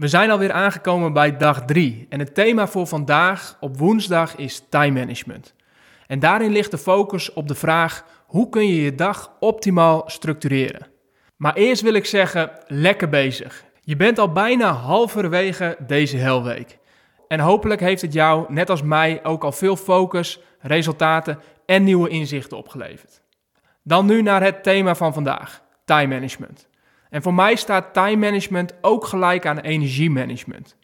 We zijn alweer aangekomen bij dag 3 en het thema voor vandaag op woensdag is time management. En daarin ligt de focus op de vraag hoe kun je je dag optimaal structureren. Maar eerst wil ik zeggen, lekker bezig. Je bent al bijna halverwege deze helweek. En hopelijk heeft het jou, net als mij, ook al veel focus, resultaten en nieuwe inzichten opgeleverd. Dan nu naar het thema van vandaag: time management. En voor mij staat time management ook gelijk aan energiemanagement.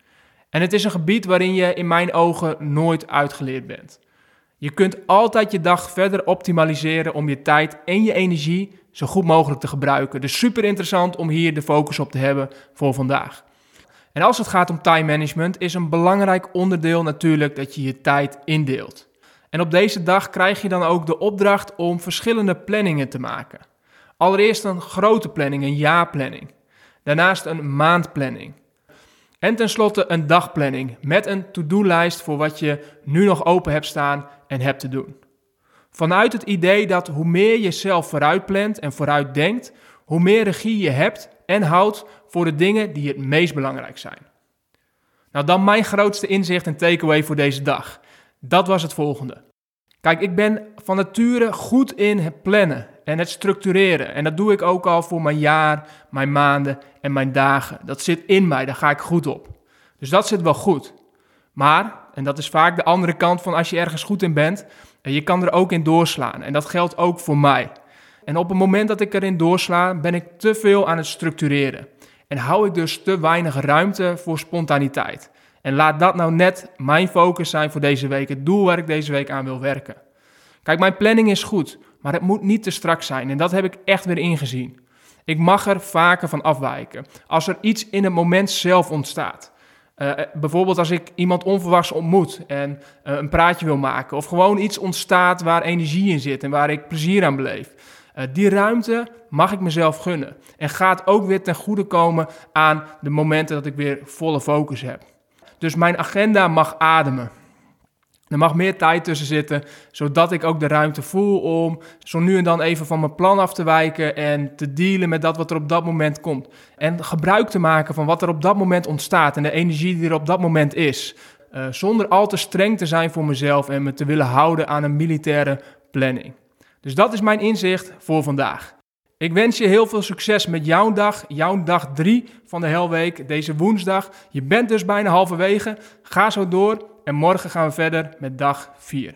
En het is een gebied waarin je in mijn ogen nooit uitgeleerd bent. Je kunt altijd je dag verder optimaliseren om je tijd en je energie zo goed mogelijk te gebruiken. Dus super interessant om hier de focus op te hebben voor vandaag. En als het gaat om time management, is een belangrijk onderdeel natuurlijk dat je je tijd indeelt. En op deze dag krijg je dan ook de opdracht om verschillende planningen te maken. Allereerst een grote planning, een jaarplanning. Daarnaast een maandplanning. En tenslotte een dagplanning met een to-do-lijst voor wat je nu nog open hebt staan en hebt te doen. Vanuit het idee dat hoe meer je zelf vooruitplant en vooruit denkt, hoe meer regie je hebt en houdt voor de dingen die het meest belangrijk zijn. Nou, dan mijn grootste inzicht en takeaway voor deze dag. Dat was het volgende. Kijk, ik ben van nature goed in het plannen en het structureren. En dat doe ik ook al voor mijn jaar, mijn maanden en mijn dagen. Dat zit in mij, daar ga ik goed op. Dus dat zit wel goed. Maar, en dat is vaak de andere kant van als je ergens goed in bent, je kan er ook in doorslaan. En dat geldt ook voor mij. En op het moment dat ik erin doorsla, ben ik te veel aan het structureren. En hou ik dus te weinig ruimte voor spontaniteit. En laat dat nou net mijn focus zijn voor deze week, het doel waar ik deze week aan wil werken. Kijk, mijn planning is goed, maar het moet niet te strak zijn. En dat heb ik echt weer ingezien. Ik mag er vaker van afwijken. Als er iets in het moment zelf ontstaat. Uh, bijvoorbeeld als ik iemand onverwachts ontmoet en uh, een praatje wil maken. Of gewoon iets ontstaat waar energie in zit en waar ik plezier aan beleef. Die ruimte mag ik mezelf gunnen. En gaat ook weer ten goede komen aan de momenten dat ik weer volle focus heb. Dus mijn agenda mag ademen. Er mag meer tijd tussen zitten, zodat ik ook de ruimte voel om zo nu en dan even van mijn plan af te wijken en te dealen met dat wat er op dat moment komt. En gebruik te maken van wat er op dat moment ontstaat en de energie die er op dat moment is. Uh, zonder al te streng te zijn voor mezelf en me te willen houden aan een militaire planning. Dus dat is mijn inzicht voor vandaag. Ik wens je heel veel succes met jouw dag, jouw dag 3 van de Helweek, deze woensdag. Je bent dus bijna halverwege. Ga zo door en morgen gaan we verder met dag 4.